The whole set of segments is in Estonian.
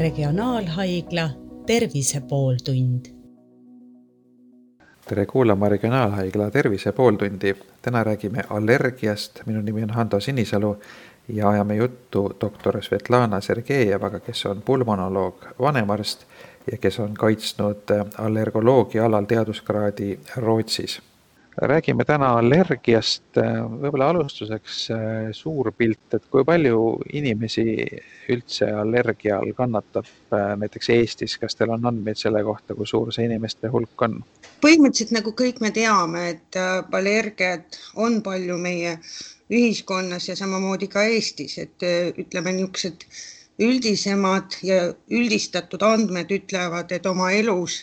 Regionaalhaigla Tervise pooltund. tere kuulama Regionaalhaigla Tervise pooltundi. täna räägime allergiast, minu nimi on Hando Sinisalu ja ajame juttu doktor Svetlana Sergejevaga, kes on pulmonoloog, vanemarst ja kes on kaitsnud allergoloogia alal teaduskraadi Rootsis räägime täna allergiast, võib-olla alustuseks äh, suur pilt, et kui palju inimesi üldse allergia all kannatab äh, näiteks Eestis, kas teil on andmeid selle kohta, kui suur see inimeste hulk on? põhimõtteliselt nagu kõik me teame, et äh, allergiat on palju meie ühiskonnas ja samamoodi ka Eestis, et ütleme, niisugused üldisemad ja üldistatud andmed ütlevad, et oma elus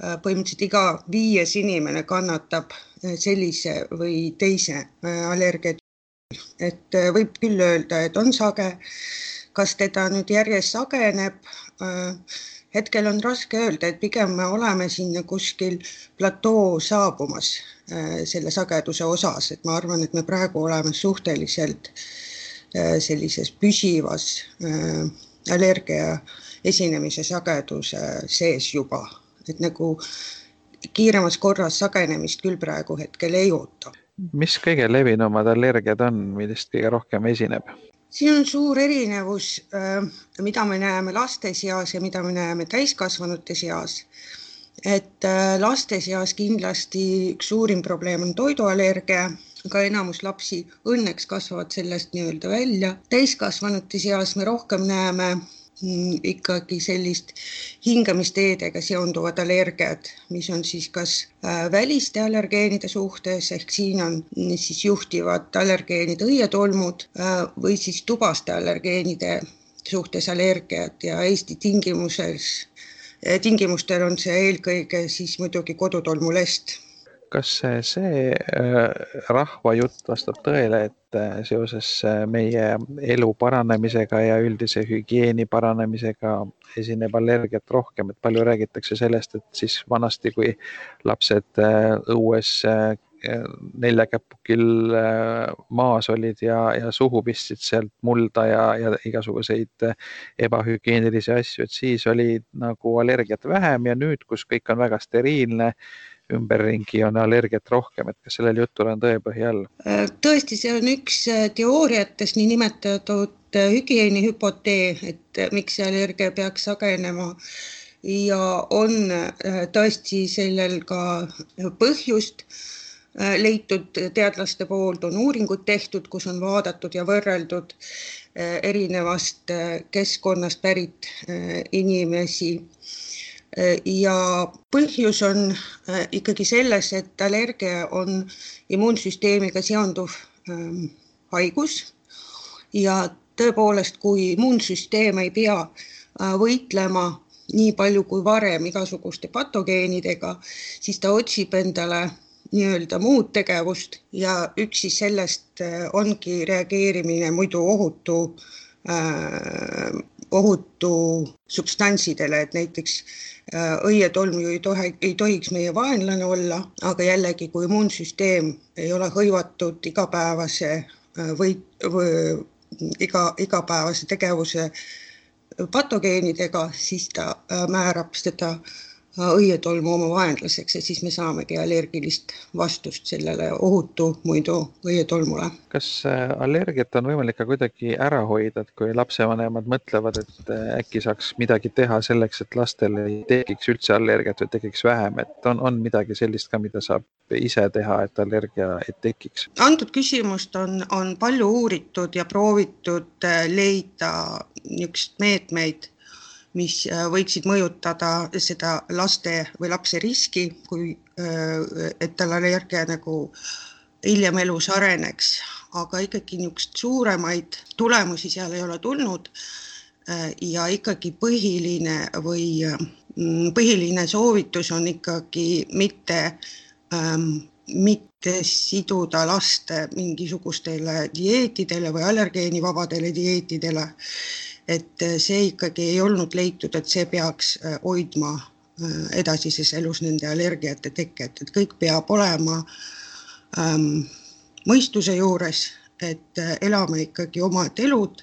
põhimõtteliselt iga viies inimene kannatab sellise või teise äh, allergia. et äh, võib küll öelda, et on sage. kas teda nüüd järjest sageneb? Äh, hetkel on raske öelda, et pigem me oleme sinna kuskil platoo saabumas selle sageduse osas, et ma arvan, et me praegu oleme suhteliselt sellises püsivas allergia esinemise sageduse sees juba, et nagu kiiremas korras sagenemist küll praegu hetkel ei oota. mis kõige levinumad allergiad on, millest kõige rohkem esineb? siin on suur erinevus, äh, mida me näeme laste seas ja mida me näeme täiskasvanute seas. et äh, laste seas kindlasti üks suurim probleem on toiduallergia, aga enamus lapsi õnneks kasvavad sellest nii-öelda välja. täiskasvanute seas me rohkem näeme ikkagi sellist hingamisteedega seonduvad allergiad, mis on siis kas äh, väliste allergeenide suhtes ehk siin on siis juhtivad allergeenid õietolmud äh, või siis tubaste allergeenide suhtes allergiad. Ja Eesti tingimuses, äh, tingimustel on see eelkõige siis muidugi kodutolmulest kas see rahva jutt vastab tõele, et et seoses äh, meie elu paranemisega ja üldise hügieeni paranemisega esineb allergiat rohkem, et palju räägitakse sellest, et siis vanasti, kui lapsed äh, õues äh, neljakäpukil maas olid ja, ja suhu pistsid sealt mulda ja, ja igasuguseid ebahügieenilisi asju, et siis oli nagu allergiat vähem ja nüüd, kus kõik on väga steriilne ümberringi on allergiat rohkem, et kas sellel jutul on tõepõhi all? Äh, tõesti, see on üks äh, teooriatest, niinimetatud äh, hügieenihüpotee, et miks see allergia peaks sagenema ja on tõesti sellel ka põhjust leitud teadlaste poolt, on uuringud tehtud, kus on vaadatud ja võrreldud erinevast keskkonnast pärit inimesi ja põhjus on äh, ikkagi selles, et allergia on immuunsüsteemiga seonduv ähm, haigus. Ja tõepoolest, kui immuunsüsteem ei pea äh, võitlema nii palju kui varem igasuguste patogeenidega, siis ta otsib endale nii-öelda muud tegevust ja üks siis sellest äh, ongi reageerimine muidu ohutu äh, ohutu substantsidele, et näiteks äh, õietolm ju ei tohi, ei tohiks meie vaenlane olla, aga jällegi, kui immuunsüsteem ei ole hõivatud igapäevase äh, või, või iga, igapäevase tegevuse patogeenidega, siis ta äh, määrab seda õietolmu oma vaenlaseks ja siis me saamegi allergilist vastust sellele ohutu muidu õietolmule. kas äh, allergiat on võimalik ka kuidagi ära hoida, et kui lapsevanemad mõtlevad, et äh, äkki saaks midagi teha selleks, et lastel ei tekiks üldse allergiat või tekiks vähem, et on, on midagi sellist ka, mida saab ise teha, et allergia ei tekiks? antud küsimust on, on palju uuritud ja proovitud äh, leida niisuguseid meetmeid mis äh, võiksid mõjutada seda laste või lapse riski, kui, äh, et tal allergia nagu hiljem elus areneks, aga ikkagi niisuguseid suuremaid tulemusi seal ei ole tulnud. Äh, ja ikkagi põhiline või mm, põhiline soovitus on ikkagi mitte ähm, mitte siduda last mingisugustele dieetidele või allergeenivabadele dieetidele et äh, see ikkagi ei olnud leitud, et see peaks äh, hoidma äh, edasises elus nende allergiate teket, et kõik peab olema ähm, mõistuse juures, et elame ikkagi omad elud,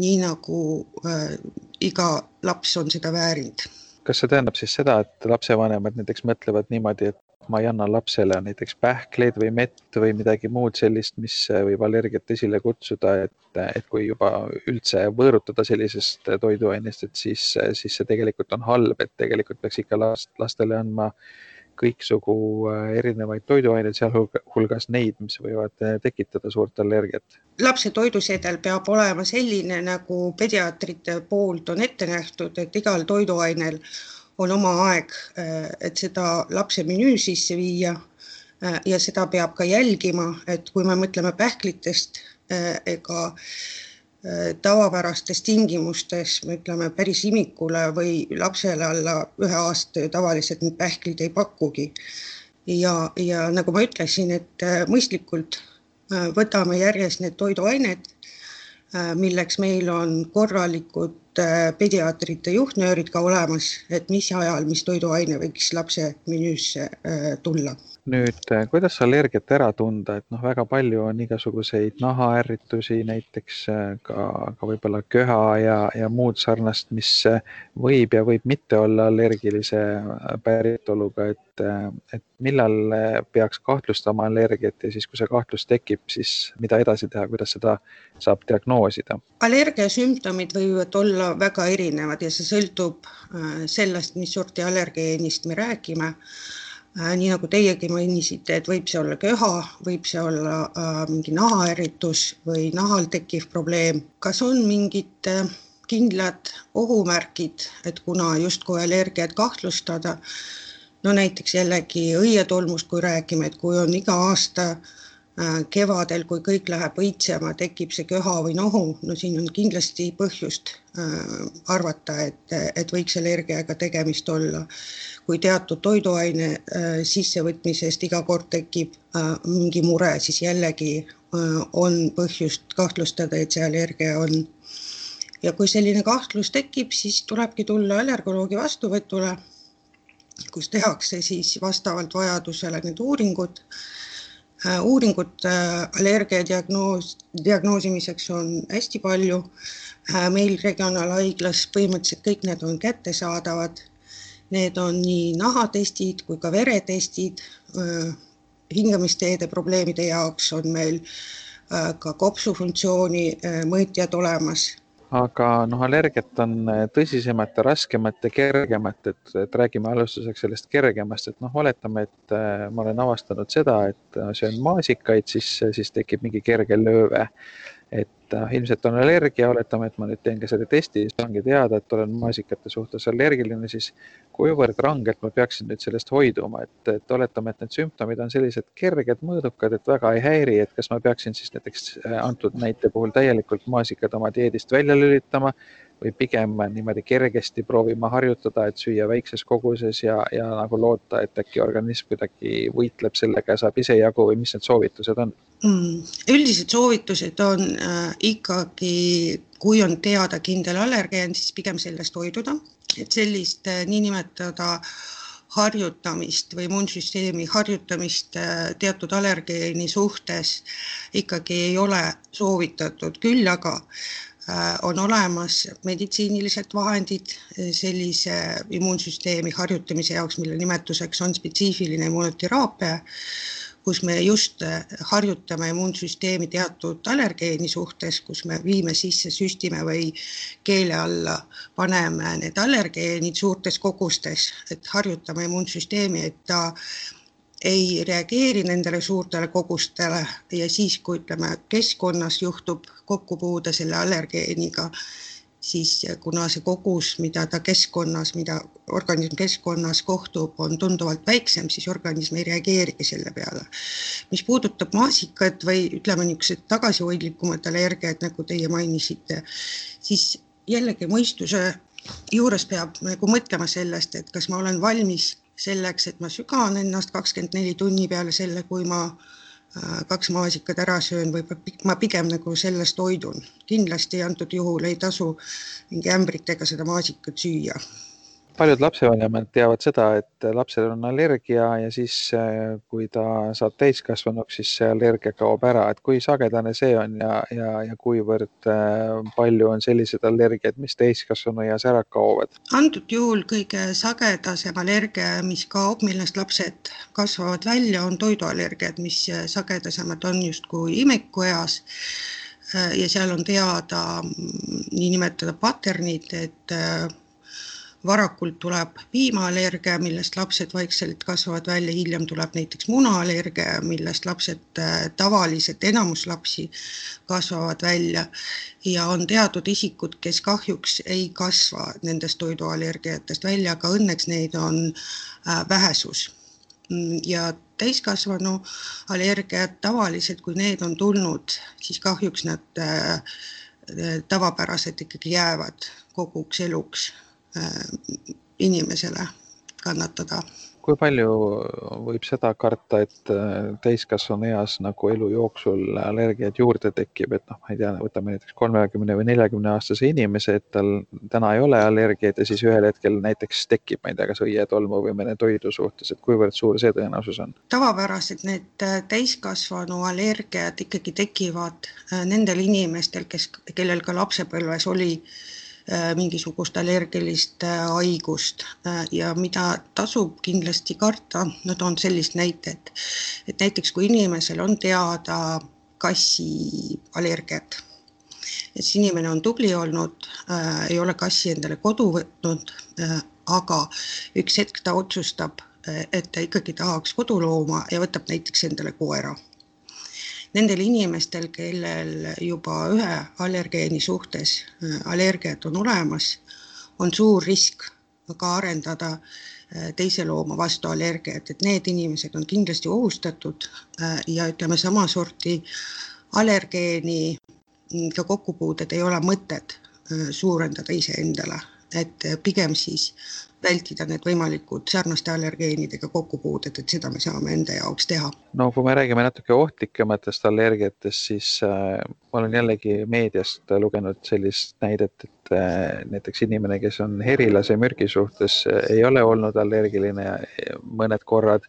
nii nagu äh, iga laps on seda väärinud. kas see tähendab siis seda, et lapsevanemad näiteks mõtlevad niimoodi, et ma ei anna lapsele näiteks pähkleid või mett või midagi muud sellist, mis võib allergiat esile kutsuda, et, et kui juba üldse võõrutada sellisest toiduainest, et siis, siis see tegelikult on halb, et tegelikult peaks ikka last, lastele andma kõiksugu erinevaid toiduaineid, sealhulgas neid, mis võivad tekitada suurt allergiat. lapse toidusedel peab olema selline, nagu pediaatrite poolt on ette nähtud, et igal toiduainel on oma aeg, äh, et seda lapse menüü sisse viia äh, ja seda peab ka jälgima, et kui me mõtleme pähklitest äh, ega tavapärastes tingimustes, me ütleme päris imikule või lapsele alla ühe aasta tavaliselt need pähklid ei pakugi. ja, ja nagu ma ütlesin, et mõistlikult võtame järjest need toiduained, milleks meil on korralikud pediaatrite juhtnöörid ka olemas, et mis ajal, mis toiduaine võiks lapse menüüsse äh, tulla. nüüd, äh, kuidas allergiat ära tunda, et noh, väga palju on igasuguseid nahaärritusi, näiteks ka, ka võib-olla köha ja, ja muud sarnast, mis võib ja võib mitte olla allergilise päritoluga, et, et millal peaks kahtlustama allergiat ja siis, kui see kahtlus tekib, siis mida edasi teha, kuidas seda saab diagnoosida? allergia sümptomid võivad olla olla väga erinevad ja see sõltub äh, sellest, mis sorti allergeenist me räägime. Äh, nii nagu teiegi mainisite, et võib see olla köha, võib see olla äh, mingi nahaärritus või nahal tekkiv probleem. kas on mingid kindlad ohumärgid, et kuna justkui allergiat kahtlustada, no näiteks jällegi õietolmust, kui räägime, et kui on iga aasta äh, kevadel, kui kõik läheb õitsema, tekib see köha või nohu, no siin on kindlasti põhjust äh, arvata, et, et võiks allergiaga tegemist olla. kui teatud toiduaine äh, sissevõtmisest iga kord tekib mingi mure, siis jällegi on põhjust kahtlustada, et see allergia on. ja kui selline kahtlus tekib, siis tulebki tulla allergoloogi vastuvõtule, kus tehakse siis vastavalt vajadusele need uuringud Äh, uuringut äh, allergia diagnoos, diagnoosimiseks on hästi palju. Äh, meil regionaalhaiglas põhimõtteliselt kõik need on kättesaadavad. Need on nii nahatestid kui ka veretestid. hingamisteede probleemide jaoks on meil ka kopsufunktsiooni mõõtjad olemas aga noh, allergiat on äh, tõsisemat ja raskemat ja kergemat, et, et räägime alustuseks sellest kergemast, et noh, oletame, et äh, ma olen avastanud seda, et äh, söön maasikaid, siis, siis tekib mingi kerge lööve et äh, ilmselt on allergia, oletame, et ma nüüd teen ka selle testi, siis saangi teada, et olen maasikate suhtes allergiline, siis kuivõrd rangelt ma peaksin nüüd sellest hoiduma, et, et oletame, et need sümptomid on sellised kerged, mõõdukad, et väga ei häiri, et kas ma peaksin siis näiteks äh, antud näite puhul täielikult maasikad oma dieedist välja lülitama või pigem niimoodi kergesti proovima harjutada, et süüa väikses koguses ja, ja nagu loota, et äkki organism kuidagi võitleb sellega ja saab ise jagu või mis need soovitused on? Üldised soovitused on äh, ikkagi, kui on teada kindel allergeen, siis pigem sellest hoiduda, et sellist äh, niinimetada harjutamist või immuunsüsteemi harjutamist äh, teatud allergeeni suhtes ikkagi ei ole soovitatud, küll aga on olemas meditsiinilised vahendid sellise immuunsüsteemi harjutamise jaoks, mille nimetuseks on spetsiifiline immunoteraapia, kus me just äh, harjutame immuunsüsteemi teatud allergeeni suhtes, kus me viime sisse, süstime või keele alla paneme need allergeenid suurtes kogustes, et harjutame immuunsüsteemi, et ta ei reageeri nendele suurtele kogustele. Ja siis, kui ütleme, keskkonnas juhtub kokkupuude selle allergeeniga, siis kuna see kogus, mida ta keskkonnas, mida organism keskkonnas kohtub, on tunduvalt väiksem, siis organism ei reageerigi selle peale. mis puudutab maasikat või ütleme, niisugused tagasihoidlikumad allergiad, nagu teie mainisite, siis jällegi mõistuse juures peab nagu mõtlema sellest, et kas ma olen valmis selleks, et ma sügan ennast kakskümmend neli tunni peale selle, kui ma äh, kaks maasikat ära söön või ma pigem nagu sellest hoidun. kindlasti antud juhul ei tasu mingi ämbritega seda maasikat süüa. Paljud lapsevanemad teavad seda, et lapsel on allergia ja siis, äh, kui ta saab täiskasvanuks, siis see allergia kaob ära, et kui sagedane see on ja, ja, ja kuivõrd äh, palju on selliseid allergiaid, mis täiskasvanueas ära kaovad? antud juhul kõige sagedasem allergia, mis kaob, millest lapsed kasvavad välja, on toiduallergiad, mis sagedasemad on justkui imikueas ja seal on teada mm, niinimetada paternid, et varakult tuleb piimaallergia, millest lapsed vaikselt kasvavad välja, hiljem tuleb näiteks munaallergia, millest lapsed, äh, tavaliselt enamus lapsi kasvavad välja. Ja on teatud isikud, kes kahjuks ei kasva nendest toiduallergiatest välja, aga õnneks neid on äh, vähesus. ja täiskasvanu allergiad tavaliselt, kui need on tulnud, siis kahjuks nad äh, tavapäraselt ikkagi jäävad koguks eluks inimesele kannatada. kui palju võib seda karta, et äh, täiskasvanu eas nagu elu jooksul allergiaid juurde tekib, et noh, ma ei tea, võtame näiteks kolmekümne või neljakümne aastase inimese, et tal täna ei ole allergiaid ja siis ühel hetkel näiteks tekib, ma ei tea, kas õietolmu või mõne toidu suhtes, et kuivõrd suur see tõenäosus on? tavapäraselt need äh, täiskasvanu allergiad ikkagi tekivad nendel inimestel, kes, kellel ka lapsepõlves oli äh, Äh, mingisugust allergilist äh, haigust. Äh, ja mida tasub kindlasti karta, no toon sellist näitet, et näiteks kui inimesel on teada kassi allergiat, siis inimene on tubli olnud äh,, ei ole kassi endale kodu võtnud äh,, aga üks hetk ta otsustab, et ta ikkagi tahaks kodulooma ja võtab näiteks endale koera nendel inimestel, kellel juba ühe allergeeni suhtes äh, allergiad on olemas, on suur risk ka arendada äh, teise looma vastu allergiat, et need inimesed on kindlasti ohustatud äh, ja ütleme, sama sorti allergeeni ka kokkupuudet ei ole mõtet suurendada iseendale, et pigem siis vältida need võimalikud sarnaste allergeenidega kokkupuuded, et seda me saame enda jaoks teha. no kui me räägime natuke ohtlikematest allergiatest, siis äh, ma olen jällegi meediast lugenud sellist näidet, et äh, näiteks inimene, kes on herilase mürgi suhtes äh,, ei ole olnud allergiline mõned korrad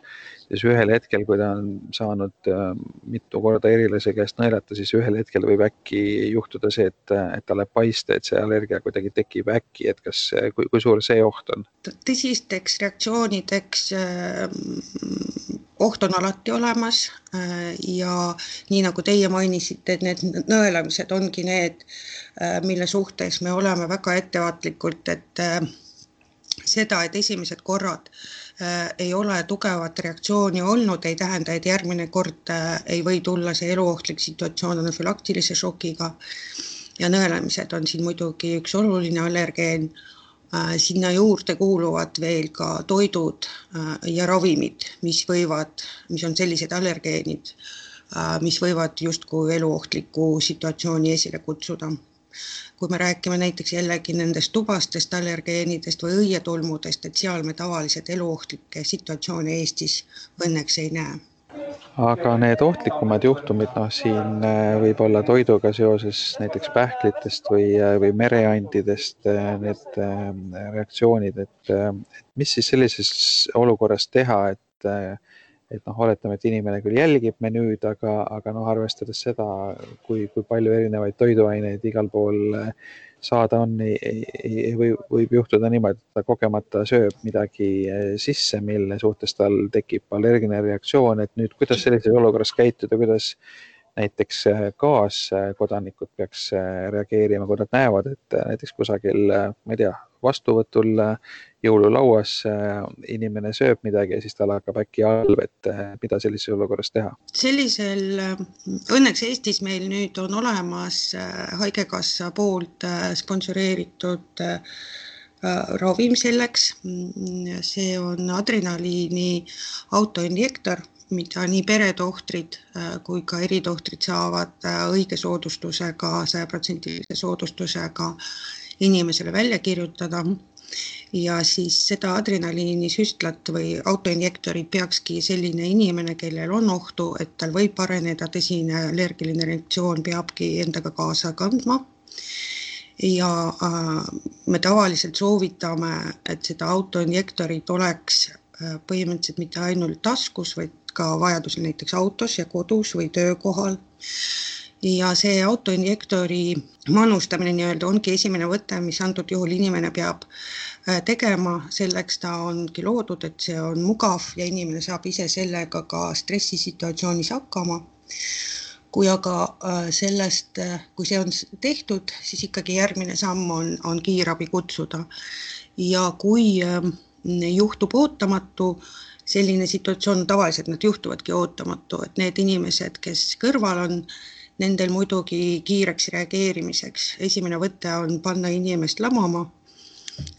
siis ühel hetkel, kui ta on saanud äh, mitu korda erilase käest nõelata, siis ühel hetkel võib äkki juhtuda see, et, et talle paista, et see allergia kuidagi tekib äkki, et kas, kui, kui suur see oht on? tõsisteks reaktsioonideks äh, oht on alati olemas äh, ja nii nagu teie mainisite, et need nõelamised ongi need, mille suhtes me oleme väga ettevaatlikult, et seda, et esimesed korrad äh, Äh, ei ole tugevat reaktsiooni olnud, ei tähenda, et järgmine kord äh, ei või tulla see eluohtlik situatsioon anafülaktilise šokiga. ja nõelemised on siin muidugi üks oluline allergeen. Äh, sinna juurde kuuluvad veel ka toidud ja ravimid, mis võivad, mis on sellised allergeenid, mis võivad justkui eluohtliku situatsiooni esile kutsuda kui me räägime näiteks jällegi nendest tubastest allergeenidest või õietolmudest, et seal me tavaliselt eluohtlikke situatsioone Eestis õnneks ei näe. Aga need ohtlikumad juhtumid, noh siin äh, võib olla toiduga seoses näiteks pähklitest või, äh, või mereandidest äh, need reaktsioonid, et, et mis siis sellises olukorras teha, et et noh, oletame, et inimene küll jälgib menüüd, aga, aga noh, arvestades seda, kui, kui palju erinevaid toiduaineid igal pool äh, saada on, või võib juhtuda niimoodi, et ta kogemata sööb midagi äh, sisse, mille suhtes tal tekib allergiline reaktsioon, et nüüd kuidas sellises olukorras käituda, kuidas näiteks kaaskodanikud peaks reageerima, kui nad näevad, et näiteks kusagil, ma ei tea, vastuvõtul jõululauas inimene sööb midagi ja siis tal hakkab äkki halb, et eh, mida sellises olukorras teha? sellisel, õnneks Eestis meil nüüd on olemas Haigekassa poolt sponsoreeritud ravim selleks, see on adrenaliini autoinjektor, mida nii peretohtrid kui ka eritohtrid saavad õige soodustusega, sajaprotsendilise soodustusega inimesele välja kirjutada ja siis seda adrenaliinisüstlat või autoinjektorit peakski selline inimene, kellel on ohtu, et tal võib areneda tõsine allergiline reaktsioon, peabki endaga kaasa kandma. ja me tavaliselt soovitame, et seda autoinjektorit oleks põhimõtteliselt mitte ainult taskus, vaid ka vajadusel näiteks autos ja kodus või töökohal ja see autoinjektori manustamine nii-öelda ongi esimene võte, mis antud juhul inimene peab äh, tegema, selleks ta ongi loodud, et see on mugav ja inimene saab ise sellega ka stressisituatsioonis hakkama. kui aga äh, sellest, äh, kui see on tehtud, siis ikkagi järgmine samm on, on kiirabi kutsuda. ja kui ähm, juhtub ootamatu, selline situatsioon, tavaliselt nad juhtuvadki ootamatu, et need inimesed, kes kõrval on, nendel muidugi kiireks reageerimiseks. esimene võte on panna inimest lamama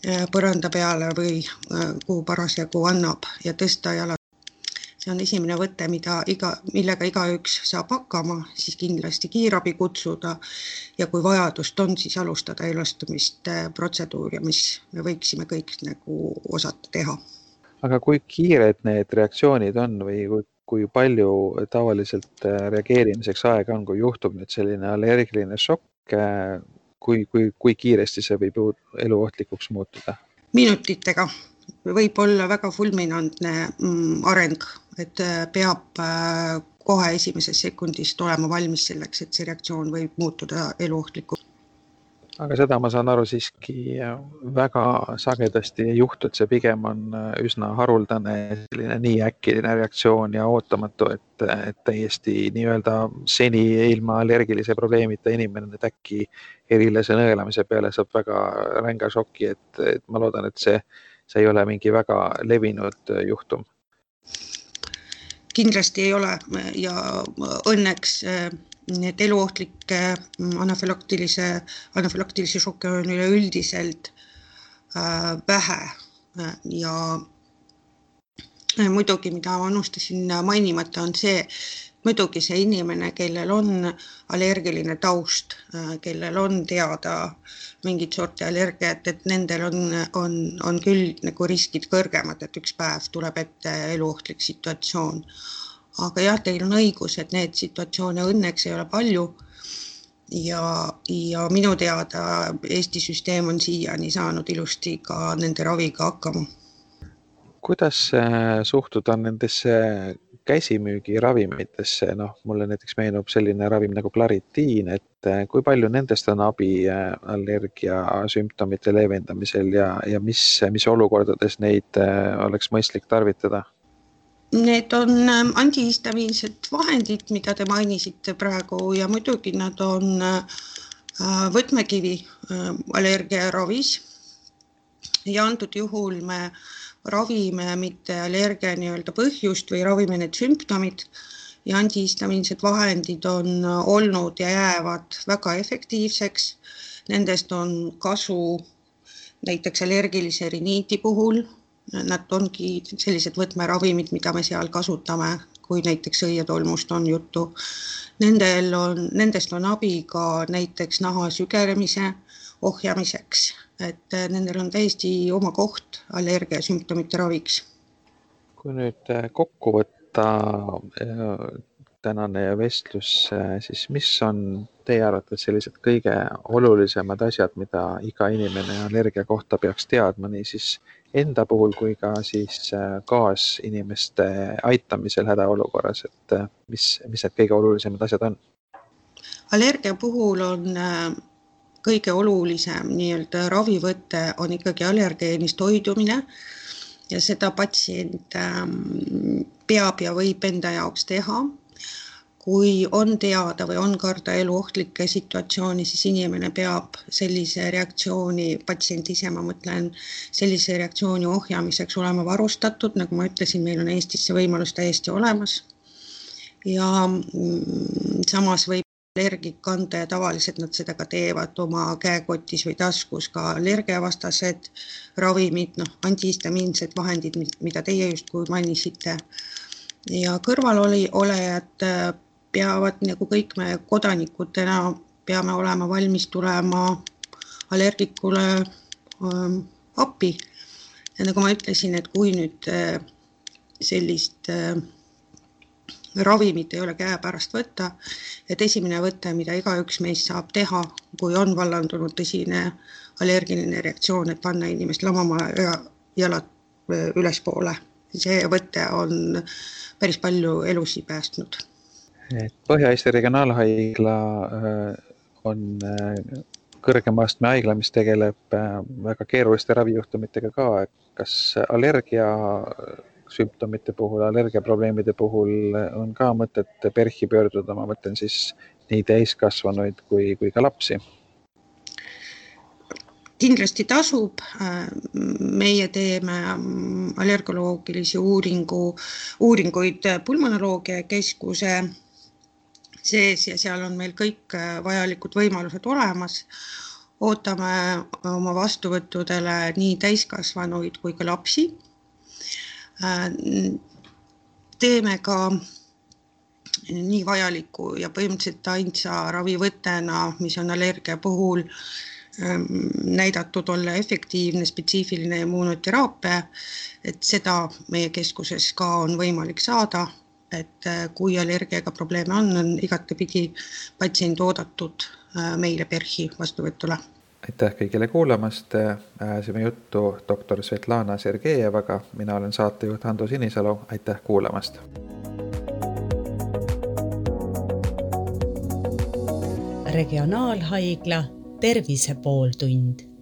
äh, põranda peale või äh, kuhu parasjagu annab ja tõsta jalad. see on esimene võte, mida iga, millega igaüks saab hakkama, siis kindlasti kiirabi kutsuda ja kui vajadust on, siis alustada elustamist äh, protseduuri, mis me võiksime kõik nagu osata teha. aga kui kiired need reaktsioonid on või kui kui palju tavaliselt äh, reageerimiseks aega on, kui juhtub nüüd selline allergiline šokk, äh, kui, kui, kui kiiresti see võib eluohtlikuks muutuda? minutitega, võib olla väga fulminantne mm, areng, et äh, peab kohe esimesest sekundist olema valmis selleks, et see reaktsioon võib muutuda eluohtlikuks aga seda ma saan aru siiski väga sagedasti ei juhtu, et see pigem on äh, üsna haruldane, selline nii äkiline reaktsioon ja ootamatu, et, et täiesti nii-öelda seni ilma allergilise probleemita inimene nüüd äkki erilase nõelamise peale saab väga ränga šoki, et, et ma loodan, et see, see ei ole mingi väga levinud juhtum. kindlasti ei ole ja õnneks äh, et eluohtlikke mm, anafülaktilise, anafülaktilisi šokke on üleüldiselt äh, vähe. Äh, ja äh, muidugi, mida ma unustasin mainimata, on see, muidugi see inimene, kellel on allergiline taust, kellel on teada mingit sorti allergiat, et nendel on, on, on küll nagu riskid kõrgemad, et üks päev tuleb ette eluohtlik situatsioon aga jah, teil on õigus, et need situatsioone õnneks ei ole palju. ja, ja minu teada Eesti süsteem on siiani saanud ilusti ka nende raviga hakkama. kuidas suhtuda nendesse käsimüügiravimitesse, noh, mulle näiteks meenub selline ravim nagu Claritin, et kui palju nendest on abi äh, allergia sümptomite leevendamisel ja, ja mis, mis olukordades neid äh, oleks mõistlik tarvitada? Need on ähm, antihistamiinsed vahendid, mida te mainisite praegu ja muidugi nad on äh, võtmekivi äh, allergiaravis. ja antud juhul me ravime mitte allergia nii-öelda põhjust või ravime need sümptomid ja antihistamiinsed vahendid on äh, olnud ja jäävad väga efektiivseks. Nendest on kasu näiteks allergilise riniidi puhul Nad ongi sellised võtmeravimid, mida me seal kasutame, kui näiteks õietolmust on juttu. Nendel on, nendest on abi ka näiteks naha sügelemise ohjamiseks, et nendel on täiesti oma koht allergiasümptomite raviks. kui nüüd kokku võtta tänane vestlus, siis mis on teie arvates sellised kõige olulisemad asjad, mida iga inimene allergia kohta peaks teadma, nii siis enda puhul kui ka siis äh, kaasinimeste aitamisel hädaolukorras, et äh, mis, mis need kõige olulisemad asjad on? allergia puhul on äh, kõige olulisem nii-öelda ravivõte on ikkagi allergeenist hoidumine ja seda patsient ähm, peab ja võib enda jaoks teha kui on teada või on karda eluohtlikke situatsioone, siis inimene peab sellise reaktsiooni, patsient ise, ma mõtlen, sellise reaktsiooni ohjamiseks olema varustatud, nagu ma ütlesin, meil on Eestis see võimalus täiesti olemas. ja mm, samas võib allergik kanda ja tavaliselt nad seda ka teevad oma käekotis või taskus ka allergiavastased ravimid, noh, antihistamiinsed vahendid, mida teie justkui mainisite ja kõrvalolejad peavad nagu kõik me kodanikutena peame olema valmis tulema allergikule ähm, appi. ja nagu ma ütlesin, et kui nüüd äh, sellist äh, ravimit ei ole käepärast võtta, et esimene võte, mida igaüks meist saab teha, kui on vallandunud tõsine allergiline reaktsioon, et panna inimest lamama ja jalad ülespoole. see võte on päris palju elusid päästnud. Et Põhja-Eesti Regionaalhaigla on kõrgema astme haigla, mis tegeleb väga keeruliste ravijuhtumitega ka, kas allergia sümptomite puhul, allergiaprobleemide puhul on ka mõtet PERH-i pöörduda, ma mõtlen siis nii täiskasvanuid kui, kui ka lapsi? kindlasti tasub, meie teeme allergoloogilisi uuringu, uuringuid pulmonoloogia keskuse sees ja seal on meil kõik vajalikud võimalused olemas. ootame oma vastuvõttudele nii täiskasvanuid kui ka lapsi Äh, teeme ka nii vajaliku ja põhimõtteliselt ainsa ravivõttena, mis on allergia puhul ähm, näidatud olla efektiivne spetsiifiline immuunoteraapia, et seda meie keskuses ka on võimalik saada, et äh, kui allergiaga probleeme on, on igatepidi patsient oodatud äh, meile PERH-i vastuvõtule. Aitäh kõigile kuulamast, ajasime juttu doktor Svetlana Sergejevaga, mina olen saatejuht Hando Sinisalu, aitäh kuulamast. regionaalhaigla Tervise pooltund